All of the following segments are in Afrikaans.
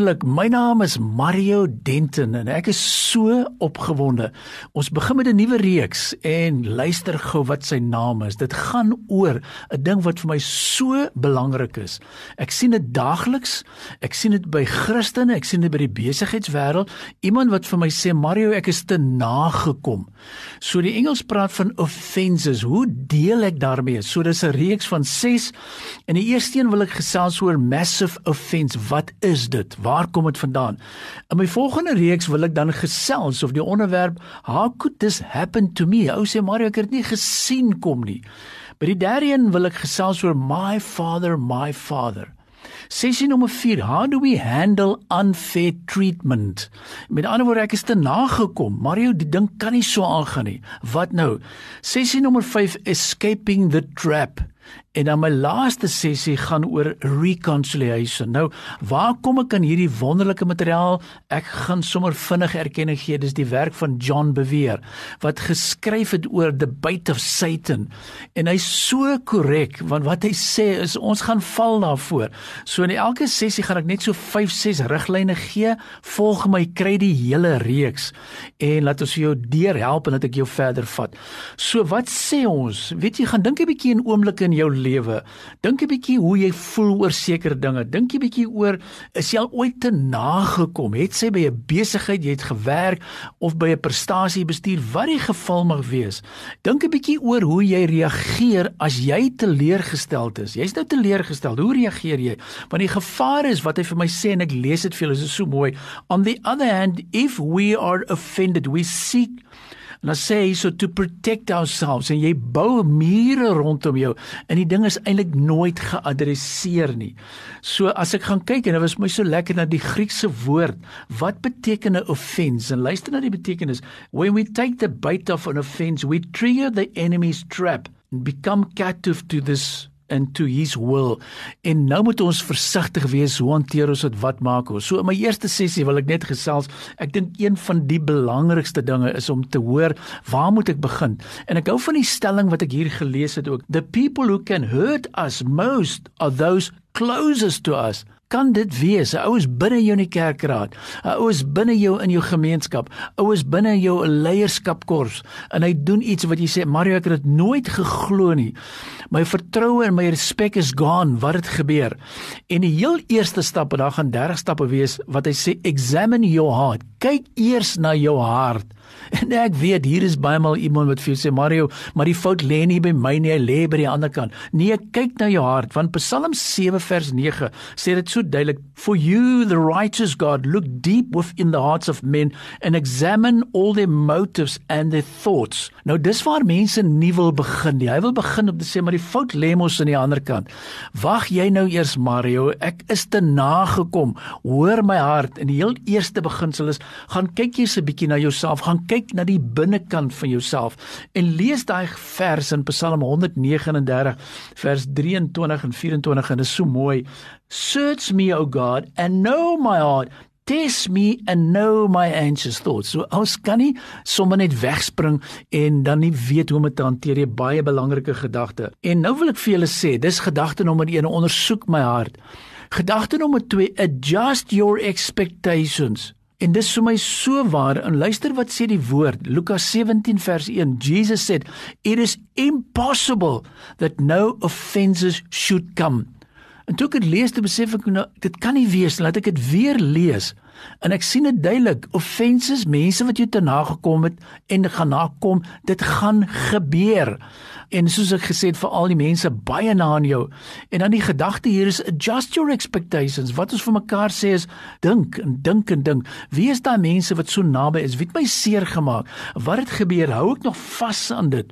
Wonderlik. My naam is Mario Denton en ek is so opgewonde. Ons begin met 'n nuwe reeks en luister gou wat sy naam is. Dit gaan oor 'n ding wat vir my so belangrik is. Ek sien dit daagliks. Ek sien dit by Christene, ek sien dit by die besigheidswêreld. Iemand wat vir my sê, "Mario, ek is te nagekom." So die Engels praat van offenses. Hoe deel ek daarmee? So dis 'n reeks van 6 en die eerste een wil ek gesels oor massive offense. Wat is dit? dit? Waar kom dit vandaan? In my volgende reeks wil ek dan gesels of die onderwerp how could this happen to me? Ou sê Mario ek het dit nie gesien kom nie. By die derde een wil ek gesels oor my father, my father. Sessie nommer 4, how do we handle unfair treatment? Met ander woorde, ek is te nagekom. Mario, die ding kan nie so aangaan nie. Wat nou? Sessie nommer 5, escaping the trap. En dan my laaste sessie gaan oor reconciliation. Nou, waar kom ek aan hierdie wonderlike materiaal? Ek gaan sommer vinnig erkenning gee. Dis die werk van John Bevere wat geskryf het oor the bait of Satan. En hy's so korrek want wat hy sê is ons gaan val daarvoor. So in elke sessie gaan ek net so 5, 6 riglyne gee. Volg my, kry die hele reeks en laat ons jou deur help en dat ek jou verder vat. So wat sê ons? Weet jy, gaan dink 'n bietjie in oomblikke in jou lewe. Dink 'n bietjie hoe jy voel oor sekere dinge. Dink 'n bietjie oor is jy al ooit te nagekom? Het sy by 'n besigheid, jy het gewerk of by 'n prestasie bestuur, wat die geval mag wees. Dink 'n bietjie oor hoe jy reageer as jy teleurgesteld is. Jy's nou teleurgesteld. Hoe reageer jy? Want die gevaar is wat hy vir my sê en ek lees dit vir julle, is so mooi. On the other hand, if we are offended, we seek En dan sê hy so to protect ourselves en jy bou mure rondom jou en die ding is eintlik nooit geadresseer nie. So as ek gaan kyk en dit was my so lekker na die Griekse woord, wat beteken 'n offense? En luister na die betekenis. When we take the bait of an offense, we trigger the enemy's trap and become captive to this into his will. En nou moet ons versigtig wees hoe hanteer ons dit wat maak ons. So in my eerste sessie wil ek net gesels. Ek dink een van die belangrikste dinge is om te hoor waar moet ek begin? En ek hou van die stelling wat ek hier gelees het ook. The people who can hurt us most are those closest to us kan dit wees? 'n ou is binne jou in die kerkraad. 'n ou is binne jou in jou gemeenskap. ou is binne jou 'n leierskapkors en hy doen iets wat jy sê Mario ek het dit nooit geglo nie. My vertroue en my respek is gone. Wat het gebeur? En die heel eerste stap en daar gaan 30 stappe wees wat hy sê examine your heart kyk eers na jou hart En ek weet hier is baie maal iemand wat vir jou sê Mario, maar die fout lê nie by my nie, hy lê by die ander kant. Nee, kyk na jou hart want Psalm 7 vers 9 sê dit so duidelik, for you the righteous God look deep within the hearts of men and examine all their motives and their thoughts. Nou dis waar mense nie wil begin nie. Hy wil begin om te sê maar die fout lê mos aan die ander kant. Wag jy nou eers Mario, ek is te nagekom. Hoor my hart en die heel eerste beginsel is gaan kyk jy se bietjie na jouself, gaan kyk na die binnekant van jouself en lees daai vers in Psalm 139 vers 23 en 24 en dit is so mooi. Search me o God and know my heart. Test me and know my anxious thoughts. So ons kan nie sommer net wegspring en dan nie weet hoe om dit te hanteer nie. Baie belangrike gedagte. En nou wil ek vir julle sê, dis gedagte nommer 1, ondersoek my hart. Gedagte nommer 2, adjust your expectations. En dis vir my so waar. En luister wat sê die woord. Lukas 17 vers 1. Jesus said, "It is impossible that no offenses should come." En toe ek dit lees, te besef ek nou, dit kan nie wees. Laat ek dit weer lees. En ek sien dit duidelik. Offenses, mense wat jou te nagekom het en gaan nakom, dit gaan gebeur. En soos ek gesê het vir al die mense baie na aan jou. En dan die gedagte hier is adjust your expectations. Wat ons vir mekaar sê is dink en dink en dink. Wie is daai mense wat so naby is? Wie het my seer gemaak? Wat het gebeur? Hou ek nog vas aan dit?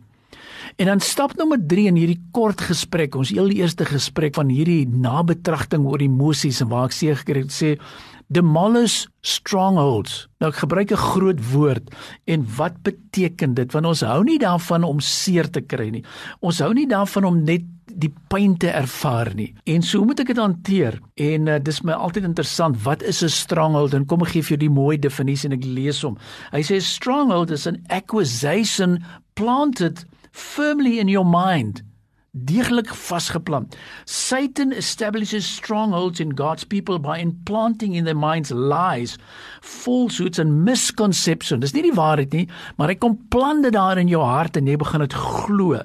En dan stap nommer 3 in hierdie kort gesprek, ons heel eerste gesprek van hierdie nabetragting oor emosies en waar ek gekry het sê demolish strongholds. Nou ek gebruik 'n groot woord en wat beteken dit? Want ons hou nie daarvan om seer te kry nie. Ons hou nie daarvan om net die pyn te ervaar nie. En so moet ek dit hanteer. En uh, dis my altyd interessant, wat is 'n stronghold? En kom ek gee vir jou die mooi definisie en ek lees hom. Hy sê stronghold is an accusation planted firmly in your mind deeglik vasgeplant. Satan establishes strongholds in God's people by implanting in their minds lies, falsehoods and misconceptions. Dis nie die waarheid nie, maar hy kom plant dit daar in jou hart en jy begin dit glo.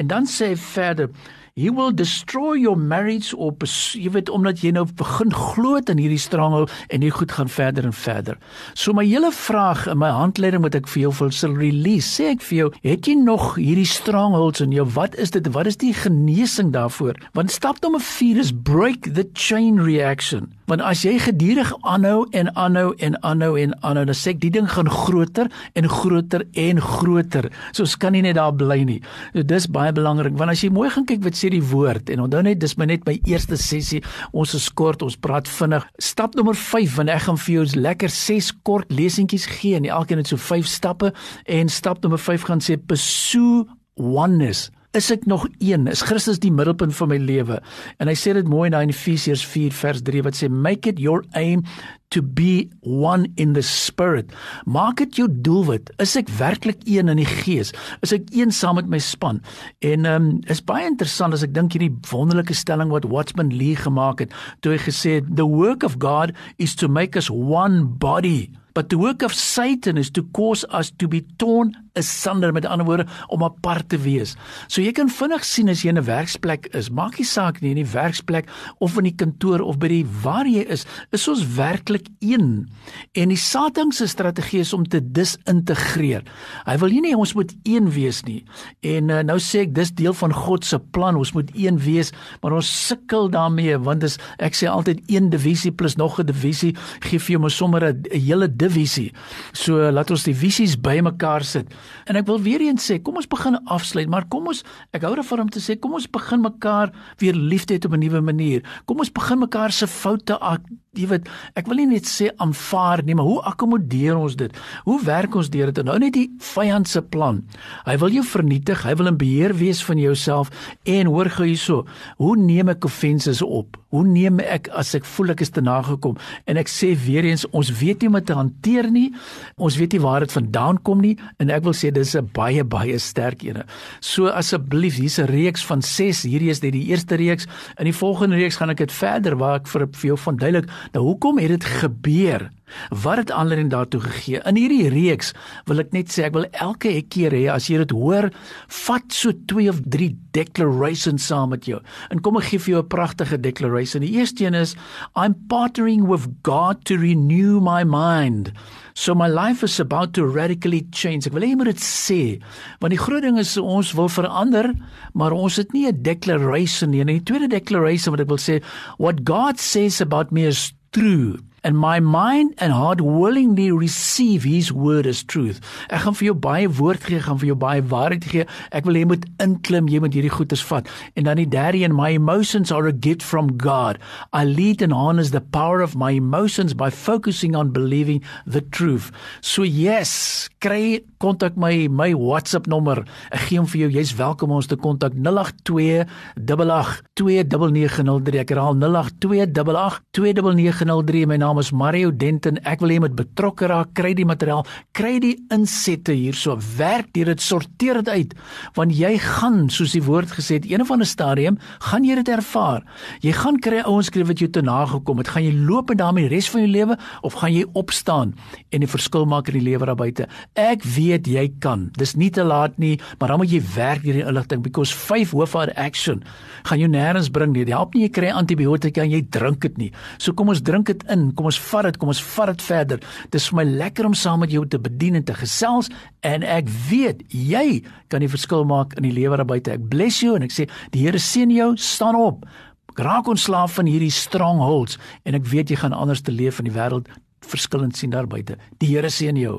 En dan sê hy verder He will destroy your marriage or jy weet omdat jy nou begin glo in hierdie strangel en hier goed gaan verder en verder. So my hele vraag in my handleiding wat ek vir jou wil sal release, sê ek vir jou, het jy nog hierdie strangholds in jou? Wat is dit? Wat is die genesing daarvoor? Want stap nommer 4 is break the chain reaction. Want as jy gedurig aanhou en aanhou en aanhou en aanhou, dan sê ek die ding gaan groter en groter en groter. So ons kan nie net daar bly nie. So dis baie belangrik want as jy mooi gaan kyk wat sê die woord en onthou net dis my net my eerste sessie ons is kort ons praat vinnig. Stap nommer 5 want ek gaan vir jou lekker 6 kort lesentjies gee en elkeen het so 5 stappe en stap nommer 5 gaan sê pursue oneness. Is ek nog een? Is Christus die middelpunt van my lewe? En hy sê dit mooi in Efesiërs 4 vers 3 wat sê make it your aim to be one in the spirit. Maak dit jou doelwit. Is ek werklik een in die gees? Is ek een saam met my span? En ehm um, is baie interessant as ek dink hierdie wonderlike stelling wat Watchman Lee gemaak het toe hy gesê het the work of God is to make us one body but the work of Satan is to cause us to be torn asunder met ander woorde om apart te wees. So jy kan vinnig sien as jy in 'n werksplek is, maak nie saak nie in die werksplek of in die kantoor of by die waar jy is, is ons werklik een. En die Satan se strategie is om te disintegreer. Hy wil nie ons moet een wees nie. En uh, nou sê ek dis deel van God se plan, ons moet een wees, maar ons sukkel daarmee want dis ek sê altyd een divisie plus nog 'n divisie gee vir jou maar sommer 'n hele divisie. So uh, laat ons die visies bymekaar sit. En ek wil weer eens sê, kom ons begin afsluit, maar kom ons ek hou daarvan om te sê, kom ons begin mekaar weer liefde hê op 'n nuwe manier. Kom ons begin mekaar se foute jy weet, ek wil nie net sê aanvaar nie, maar hoe akkommodeer ons dit? Hoe werk ons deur dit? Nou net die vyand se plan. Hy wil jou vernietig, hy wil in beheer wees van jouself en hoor gou hierso, hoe neem ek offenses op? Hoe neem ek as ek voel ek is te nagekom? En ek sê weer eens, ons weet nie hoe om te hanteer nie. Ons weet nie waar dit vandaan kom nie en ek wil sê dis 'n baie baie sterk ene. So asseblief, hier's 'n reeks van 6. Hierdie is net die eerste reeks. In die volgende reeks gaan ek dit verder waar ek vir vir jou van duidelik Nou hoekom het dit gebeur? Wat het aanleiding daartoe gegee? In hierdie reeks wil ek net sê ek wil elke keer hê as jy dit hoor, vat so 2 of 3 declarations saam met jou. En kom ek gee vir jou 'n pragtige declaration. Die eerste een is I'm partnering with God to renew my mind. So my life is about to radically change. Ek wil hê jy moet dit sê. Want die groot ding is ons wil verander, maar ons het nie 'n declaration nie. En die tweede declaration wat ek wil sê, what God says about me is true and my mind and heart willingly receive his word as truth. Ek gaan vir jou baie woord gee, gaan vir jou baie waarheid gee. Ek wil hê jy moet inklim, jy moet hierdie goedes vat. En dan die derde een, my emotions are a gift from God. I lead and harness the power of my emotions by focusing on believing the truth. So yes, kry kontak my my WhatsApp nommer. Ek gee hom vir jou. Jy's welkom om ons te kontak 082 882903. Ek herhaal 082 882903. My naam naam is Mario Denton. Ek wil hê jy moet betrokke raak, kry die materiaal, kry die insette hierso, werk deur dit, sorteer dit uit, want jy gaan, soos die woord gesê het, een of ander stadium gaan jy dit ervaar. Jy gaan kry ouens skryf wat jou te nagekom het. Gaan jy loop met daarmee die res van jou lewe of gaan jy opstaan en 'n verskil maak in die lewe daar buite? Ek weet jy kan. Dis nie te laat nie, maar dan moet jy werk hierdie inligting because 5 hoof are action gaan jou nêrens bring nie. Dit help nie jy kry antibiotika en jy drink dit nie. So kom ons drink dit in. Kom kom ons vat dit, kom ons vat dit verder. Dit is vir my lekker om saam met jou te bedien en te gesels en ek weet jy kan die verskil maak in die lewe daar buite. Ek bless jou en ek sê die Here seën jou, staan op. Raak ontslaaf van hierdie strongholds en ek weet jy gaan anders te leef in die wêreld verskillend sien daar buite. Die Here seën jou.